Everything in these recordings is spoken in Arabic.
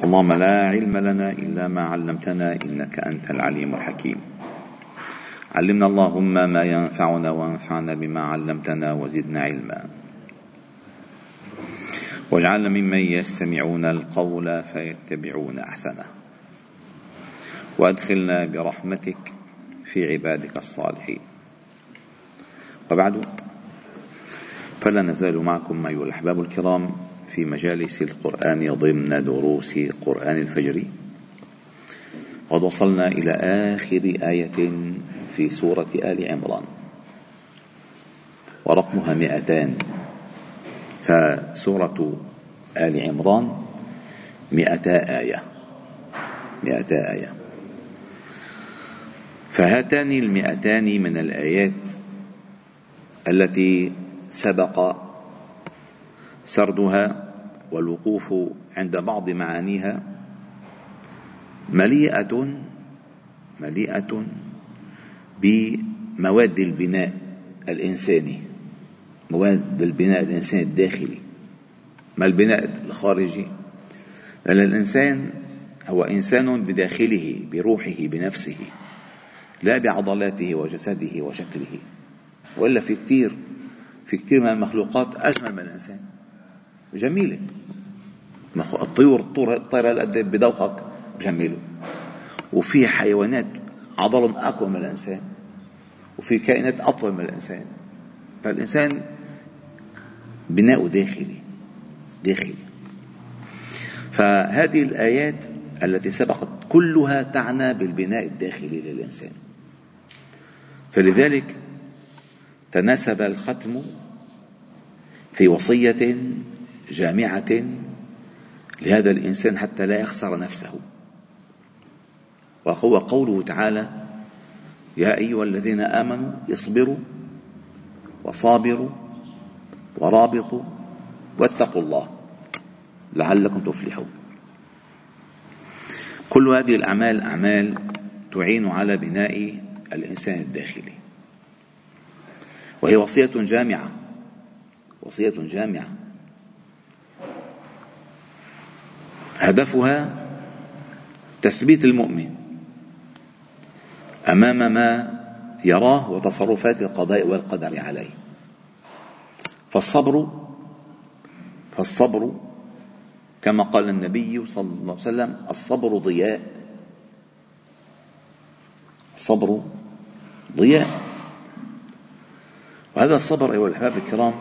اللهم لا علم لنا إلا ما علمتنا إنك أنت العليم الحكيم. علمنا اللهم ما ينفعنا وانفعنا بما علمتنا وزدنا علما. واجعلنا ممن يستمعون القول فيتبعون أحسنه. وأدخلنا برحمتك في عبادك الصالحين. وبعد فلا نزال معكم أيها الأحباب الكرام. في مجالس القرآن ضمن دروس قرآن الفجر. قد وصلنا إلى آخر آية في سورة آل عمران ورقمها مئتان. فسورة آل عمران مئتا آية مئتا آية. فهاتان المئتان من الآيات التي سبق سردها والوقوف عند بعض معانيها مليئة مليئة بمواد البناء الإنساني. مواد البناء الإنساني الداخلي. ما البناء الخارجي؟ لأن الإنسان هو إنسان بداخله بروحه بنفسه لا بعضلاته وجسده وشكله وإلا في كثير في كثير من المخلوقات أجمل من الإنسان. جميلة. الطيور الطير قد بدوخك؟ جميلة. وفي حيوانات عضلهم أقوى من الإنسان. وفي كائنات أطول من الإنسان. فالإنسان بناء داخلي. داخلي. فهذه الآيات التي سبقت كلها تعنى بالبناء الداخلي للإنسان. فلذلك تناسب الختم في وصية جامعة لهذا الإنسان حتى لا يخسر نفسه. وهو قوله تعالى يا أيها الذين آمنوا اصبروا وصابروا ورابطوا واتقوا الله لعلكم تفلحون. كل هذه الأعمال أعمال تعين على بناء الإنسان الداخلي. وهي وصية جامعة وصية جامعة. هدفها تثبيت المؤمن أمام ما يراه وتصرفات القضاء والقدر عليه. فالصبر فالصبر كما قال النبي صلى الله عليه وسلم الصبر ضياء. الصبر ضياء. وهذا الصبر أيها الأحباب الكرام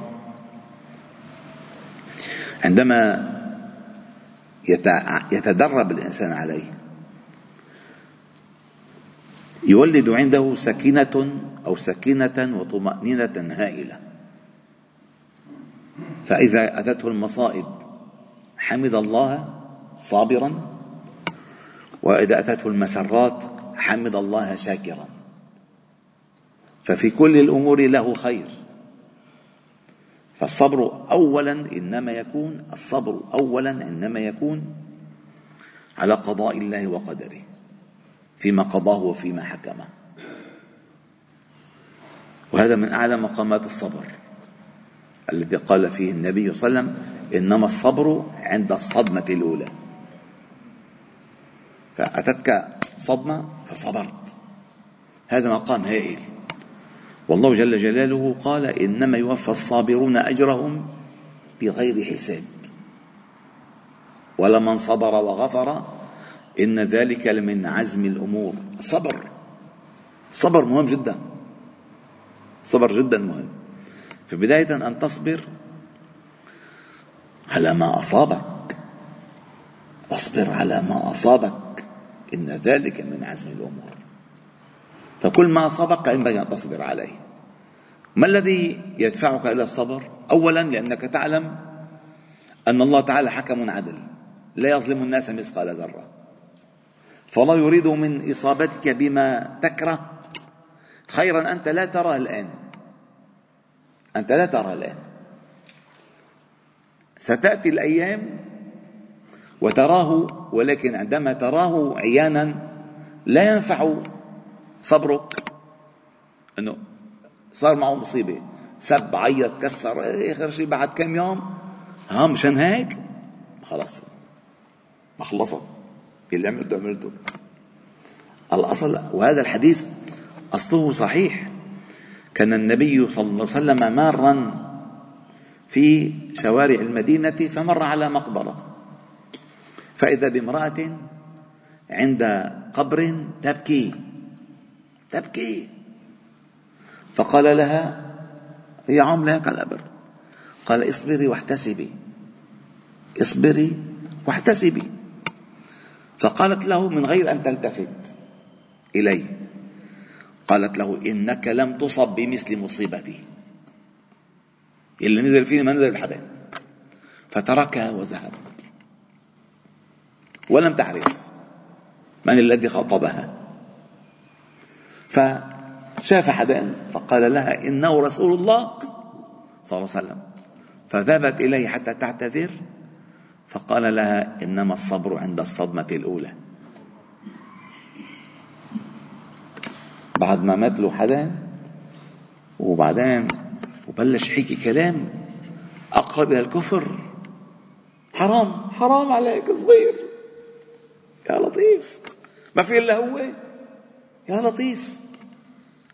عندما يتدرب الإنسان عليه. يولد عنده سكينة أو سكينة وطمأنينة هائلة. فإذا أتته المصائب حمد الله صابرا وإذا أتته المسرات حمد الله شاكرا. ففي كل الأمور له خير. فالصبر اولا إنما يكون الصبر اولا إنما يكون على قضاء الله وقدره فيما قضاه وفيما حكمه. وهذا من اعلى مقامات الصبر الذي قال فيه النبي صلى الله عليه وسلم إنما الصبر عند الصدمة الأولى. فأتتك صدمة فصبرت. هذا مقام هائل. والله جل جلاله قال إنما يوفى الصابرون أجرهم بغير حساب. ولمن صبر وغفر إن ذلك لمن عزم الأمور. الصبر صبر مهم جدا. صبر جدا مهم. فبدايه أن تصبر على ما أصابك. واصبر على ما أصابك. إن ذلك من عزم الأمور. فكل ما أصابك ينبغي أن تصبر عليه. ما الذي يدفعك إلى الصبر؟ أولا لأنك تعلم أن الله تعالى حكم عدل. لا يظلم الناس مثقال ذرة. فالله يريد من إصابتك بما تكره خيرا أنت لا تراه الآن. أنت لا تراه الآن. ستأتي الأيام وتراه ولكن عندما تراه عيانا لا ينفع صبرك إنه صار معه مصيبة. سب عيط كسر. آخر شيء بعد كم يوم؟ ها مشان هيك؟ خلاص. ما خلصت. اللي عملته عملته. الأصل وهذا الحديث أصله صحيح. كان النبي صلى الله عليه وسلم مارا في شوارع المدينة فمر على مقبرة. فإذا بامرأة عند قبر تبكي. تبكي. فقال لها هي عاملة هيك على القبر قال اصبري واحتسبي. اصبري واحتسبي. فقالت له من غير أن تلتفت إليه قالت له إنك لم تصب بمثل مصيبتي. اللي نزل فيني ما نزل حدا فتركها وذهب. ولم تعرف من الذي خاطبها. فشاف حدا فقال لها إنه رسول الله صلى الله عليه وسلم. فذهبت إليه حتى تعتذر فقال لها إنما الصبر عند الصدمة الأولى. بعد ما مات له حدا وبعدين وبلش يحكي كلام أقرب إلى الكفر. حرام حرام عليك صغير. يا لطيف. ما في إلا هو. يا لطيف.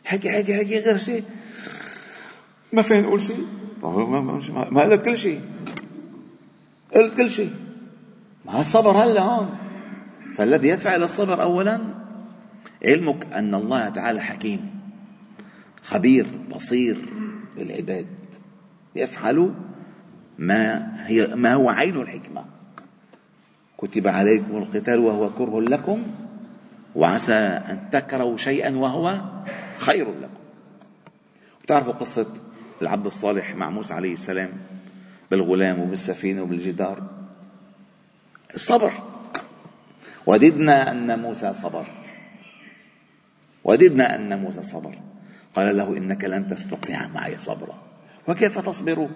حكي حكي حكي غير شيء. ما فين نقول شيء. ما قلت كل شيء. قلت كل شيء. ما الصبر هلا هون. فالذي يدفع إلى الصبر اولا علمك أن الله تعالى حكيم. خبير بصير بالعباد يفعل ما هي ما هو عين الحكمة. كتب عليكم القتال وهو كره لكم. وعسى أن تكرهوا شيئا وهو خير لكم. وتعرفوا قصة العبد الصالح مع موسى عليه السلام بالغلام وبالسفينة وبالجدار؟ الصبر. وددنا أن موسى صبر. وددنا أن موسى صبر. قال له إنك لن تستطيع معي صبرا. وكيف تصبر؟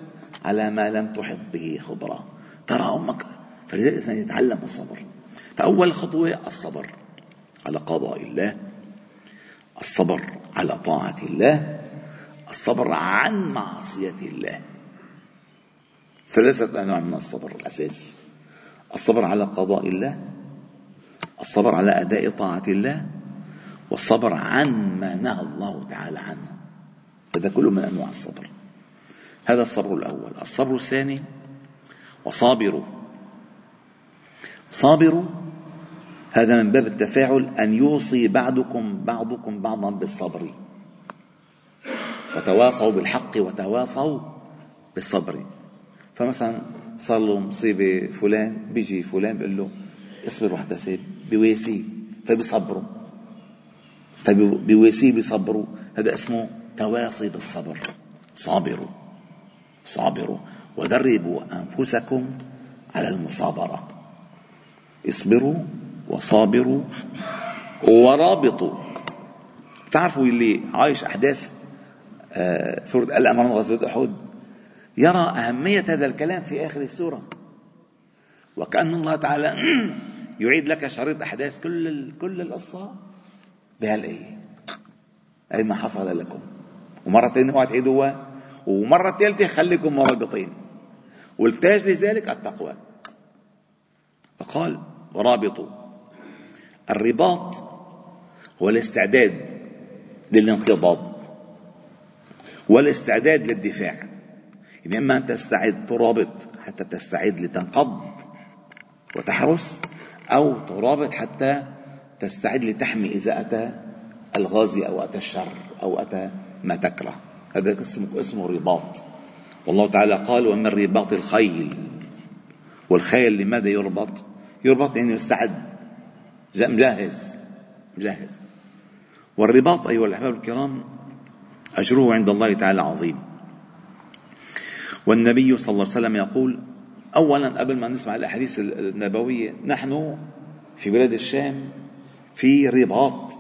على ما لم تحط به خبرا. ترى أمك فلذلك الانسان يتعلم الصبر. فأول خطوة الصبر. على قضاء الله الصبر على طاعة الله الصبر عن معصية الله. ثلاثة أنواع من الصبر الأساس الصبر على قضاء الله الصبر على أداء طاعة الله والصبر عن ما نهى الله تعالى عنه. هذا كله من أنواع الصبر. هذا الصبر الأول. الصبر الثاني وصابروا. صابروا هذا من باب التفاعل أن يوصي بعضكم بعضكم بعضا بالصبر. وتواصوا بالحق وتواصوا بالصبر. فمثلا صار له مصيبة فلان بيجي فلان بيقول له اصبر واحتسب بواسيه فبيصبروا. فبواسيه بيصبروا. هذا اسمه تواصي بالصبر. صابروا. صابروا. ودربوا أنفسكم على المصابرة. اصبروا وصابروا ورابطوا. تعرفوا اللي عايش أحداث آه، سورة الامر غزوه أحد؟ يرى أهمية هذا الكلام في آخر السورة. وكأن الله تعالى يعيد لك شريط أحداث كل كل القصة بهالآية أي ما حصل لكم. ومرة ثانية اوعى تعيدوها. ومرة ثالثة خليكم مرابطين. والتاج لذلك التقوى. فقال ورابطوا. الرباط هو الاستعداد للانقضاض والاستعداد للدفاع. يعني إما أن تستعد ترابط حتى تستعد لتنقض وتحرس أو ترابط حتى تستعد لتحمي إذا أتى الغازي أو أتى الشر أو أتى ما تكره. هذا اسمه اسمه رباط. والله تعالى قال ومن رباط الخيل. والخيل لماذا يربط؟ يربط يعني يستعد مجهز مجهز. والرباط أيها الأحباب الكرام أجره عند الله تعالى عظيم. والنبي صلى الله عليه وسلم يقول اولا قبل ما نسمع الأحاديث النبوية نحن في بلاد الشام في رباط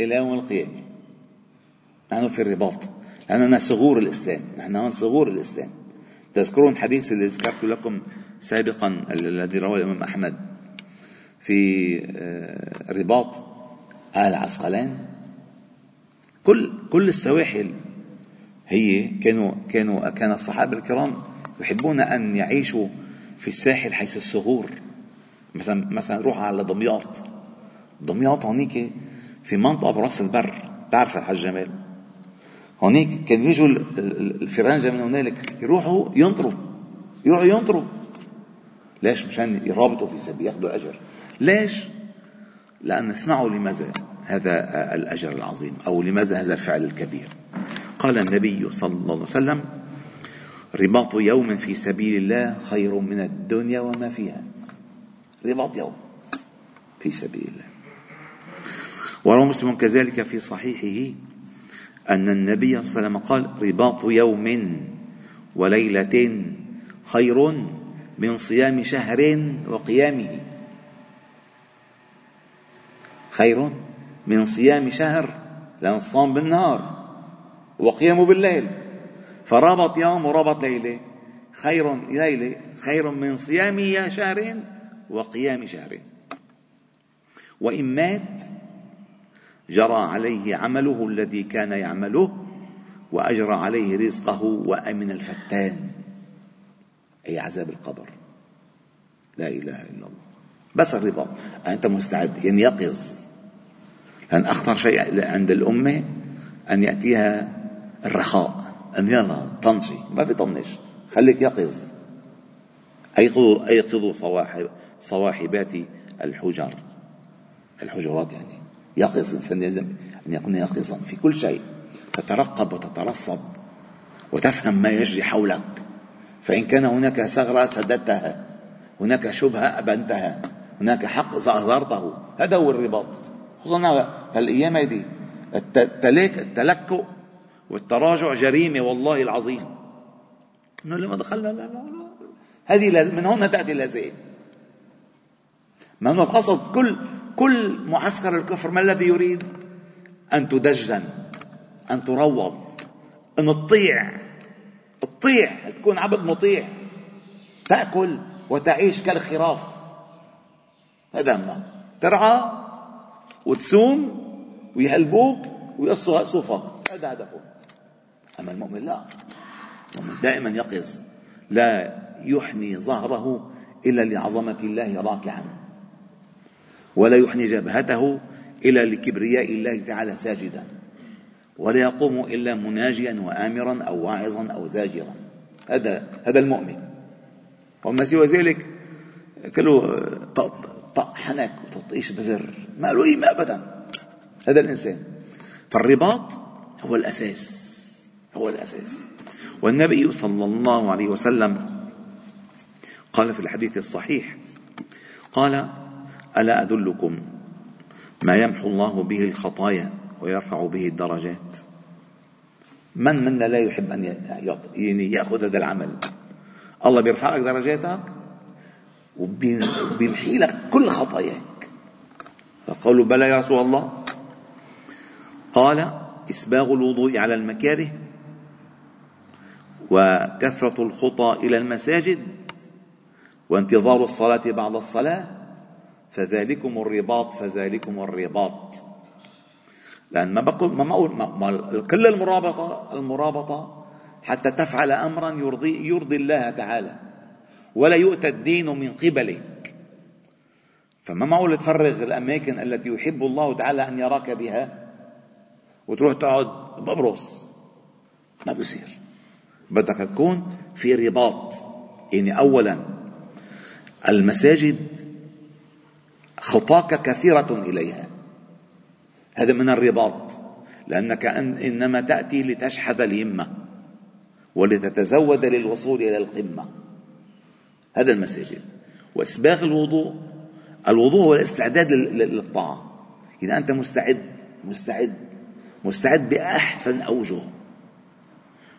إلى يوم القيامة. نحن في الرباط لأننا صغور الإسلام. نحن صغور الإسلام. تذكرون الحديث اللي ذكرت لكم سابقا الذي رواه الإمام أحمد. في آه، رباط أهل عسقلان. كل كل السواحل هي كانوا كانوا كان الصحابة الكرام يحبون أن يعيشوا في الساحل حيث الصخور مثلا مثلا روح على دمياط. دمياط هونيك في منطقة براس البر. بعرف الحاج جمال هونيك كان يجوا الفرنجة من هنالك يروحوا ينطروا. يروحوا ينطروا. ليش؟ مشان يرابطوا في سبيل ياخذوا الأجر. ليش؟ لأن اسمعوا لماذا هذا الأجر العظيم أو لماذا هذا الفعل الكبير. قال النبي صلى الله عليه وسلم رباط يوم في سبيل الله خير من الدنيا وما فيها. رباط يوم في سبيل الله. وروى مسلم كذلك في صحيحه أن النبي صلى الله عليه وسلم قال رباط يوم وليلة خير من صيام شهر وقيامه. خير من صيام شهر لأن الصوم بالنهار وقيامه بالليل. فرابط يوم وربط ليلة. خير ليلة خير من صيام شهر وقيام شهر وإن مات جرى عليه عمله الذي كان يعمله وأجرى عليه رزقه وأمن الفتان. أي عذاب القبر. لا إله إلا الله. بس الرضا أنت مستعد؟ يعني يقظ لأن أخطر شيء عند الأمة أن يأتيها الرخاء أن يلا طنشي ما في طنش خليك يقظ. أيقظوا أيقظوا صواحب صواحبات الحجر الحجرات يعني. يقظ الإنسان لازم أن يكون يقظا في كل شيء. تترقب وتترصد وتفهم ما يجري حولك. فإن كان هناك ثغرة سددتها هناك شبهة أبنتها هناك حق ظهرته هذا هو الرباط. خصوصا هالأيام هذه التلكؤ والتراجع جريمة والله العظيم. إنه لما دخلنا لا لا لا. هذه من هنا تأتي اللازمة ما هو القصد كل كل معسكر الكفر ما الذي يريد؟ أن تدجن أن تروض أن تطيع تطيع تكون عبد مطيع تأكل وتعيش كالخراف. هذا ما ترعى وتصوم ويهلبوك ويقصوا صوفك هذا هدفه. أما المؤمن لا. المؤمن دائما يقظ لا يحني ظهره إلا لعظمة الله راكعا. ولا يحني جبهته إلا لكبرياء الله تعالى ساجدا. ولا يقوم إلا مناجيا وآمرا أو واعظا أو زاجرا. هذا هذا المؤمن. وما سوى ذلك كله طق حنك وتطيش بزر. ما له قيمة أبدا. هذا الإنسان. فالرباط هو الأساس. هو الأساس. والنبي صلى الله عليه وسلم قال في الحديث الصحيح قال ألا أدلكم ما يمحو الله به الخطايا ويرفع به الدرجات؟ من منا لا يحب أن يعني يأخذ هذا العمل؟ الله بيرفع لك درجاتك وبيمحي لك كل خطاياك. فقالوا بلى يا رسول الله. قال إسباغ الوضوء على المكاره وكثرة الخطى إلى المساجد وانتظار الصلاة بعد الصلاة فذلكم الرباط فذلكم الرباط. لأن ما بقول ما ما ما كل المرابطة المرابطة حتى تفعل أمرا يرضي يرضي الله تعالى ولا يؤتى الدين من قبلك فما معقول تفرغ الأماكن التي يحب الله تعالى أن يراك بها؟ وتروح تقعد ببرص. ما بيصير. بدك تكون في رباط. يعني أولا المساجد خطاك كثيرة إليها. هذا من الرباط. لأنك إنما تأتي لتشحذ الهمة ولتتزود للوصول إلى القمة. هذا المساجد. وإسباغ الوضوء الوضوء هو الاستعداد للطاعة. إذا أنت مستعد مستعد مستعد بأحسن أوجه.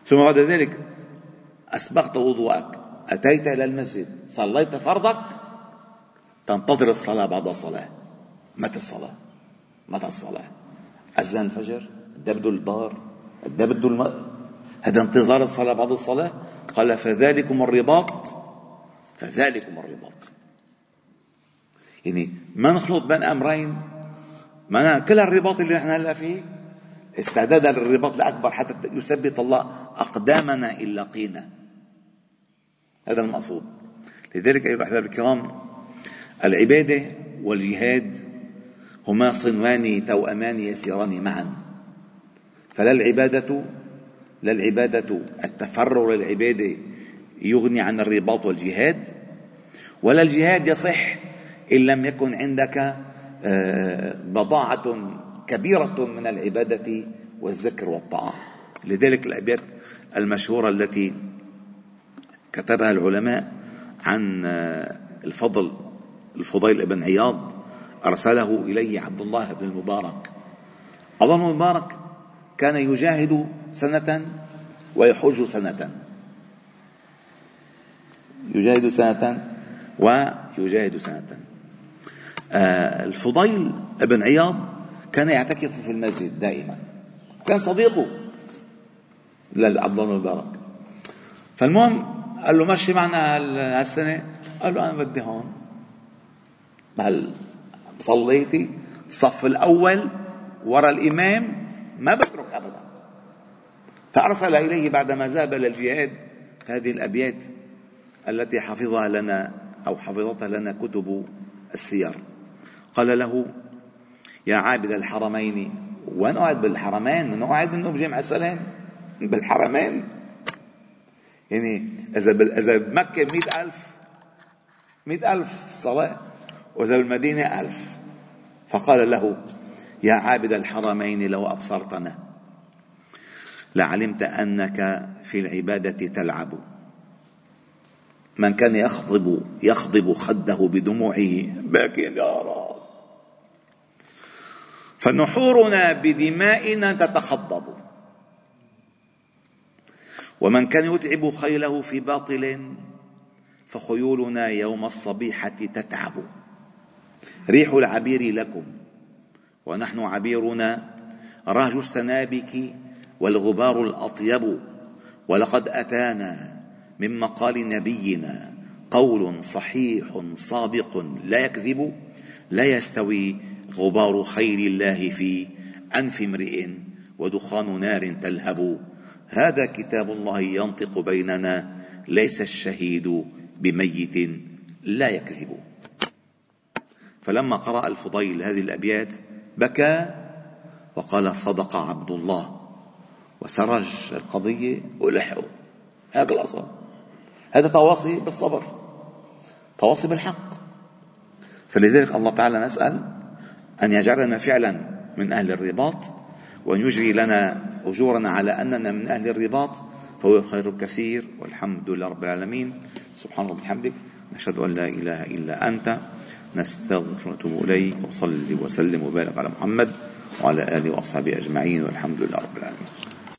ثم بعد ذلك أسبغت وضوءك. أتيت إلى المسجد. صليت فرضك. تنتظر الصلاة بعد الصلاة. متى الصلاة؟ متى الصلاة؟ أذان الفجر؟ ده بده الظهر ده بده الم... هذا انتظار الصلاة بعد الصلاة؟ قال فذلكم الرباط. فذلكم الرباط. يعني ما نخلط بين أمرين. ما كل الرباط اللي نحن هلأ فيه استعداد للرباط الأكبر حتى يثبت الله أقدامنا إن لقينا. هذا المقصود. لذلك أيها الأحباب الكرام العبادة والجهاد هما صنوان توأمان يسيران معا. فلا العبادة لا العبادة التفرغ للعبادة يغني عن الرباط والجهاد ولا الجهاد يصح إن لم يكن عندك آه، بضاعة كبيرة من العبادة والذكر والطاعة. لذلك الأبيات المشهورة التي كتبها العلماء عن آه، الفضل الفضيل بن عياض أرسله إليه عبد الله بن المبارك. عبد الله المبارك كان يجاهد سنة ويحج سنة. يجاهد سنة ويجاهد سنة. الفضيل بن عياض كان يعتكف في المسجد دائما. كان صديقه. لعبد الله المبارك فالمهم قال له مشي معنا هالسنة. قال له أنا بدي هون. بهال صليتي. الصف الأول ورا الإمام ما بترك أبدا. فأرسل إليه بعدما ذهب للجهاد هذه الأبيات التي حفظها لنا أو حفظتها لنا كتب السير. قال له يا عابد الحرمين وين قاعد بالحرمين من قاعد منه بجامع السلام بالحرمين. يعني إذا إذا بمكة مئة ألف مئة ألف صلاة وإذا بالمدينة ألف. فقال له يا عابد الحرمين لو أبصرتنا لعلمت أنك في العبادة تلعب. من كان يخضب يخضب خده بدموعه باكي يا رب. فنحورنا بدمائنا تتخضب. ومن كان يتعب خيله في باطل فخيولنا يوم الصبيحة تتعب. ريح العبير لكم ونحن عبيرنا رهج السنابك والغبار الأطيب. ولقد أتانا من مقال نبينا قول صحيح صادق لا يكذب لا يستوي غبار خير الله في أنف امرئ ودخان نار تلهب. هذا كتاب الله ينطق بيننا ليس الشهيد بميت لا يكذب. فلما قرأ الفضيل هذه الأبيات بكى وقال صدق عبد الله. وسرج القضية ولحقه. هذا الأصل. هذا تواصي بالصبر تواصي بالحق. فلذلك الله تعالى نسأل أن يجعلنا فعلا من أهل الرباط وأن يجري لنا أجورنا على أننا من أهل الرباط فهو خير كثير والحمد لله رب العالمين. سبحان الله وبحمدك نشهد أن لا إله إلا أنت نستغفر ونتوب إليك وصلي وسلم وبارك على محمد وعلى آله وأصحابه أجمعين والحمد لله رب العالمين.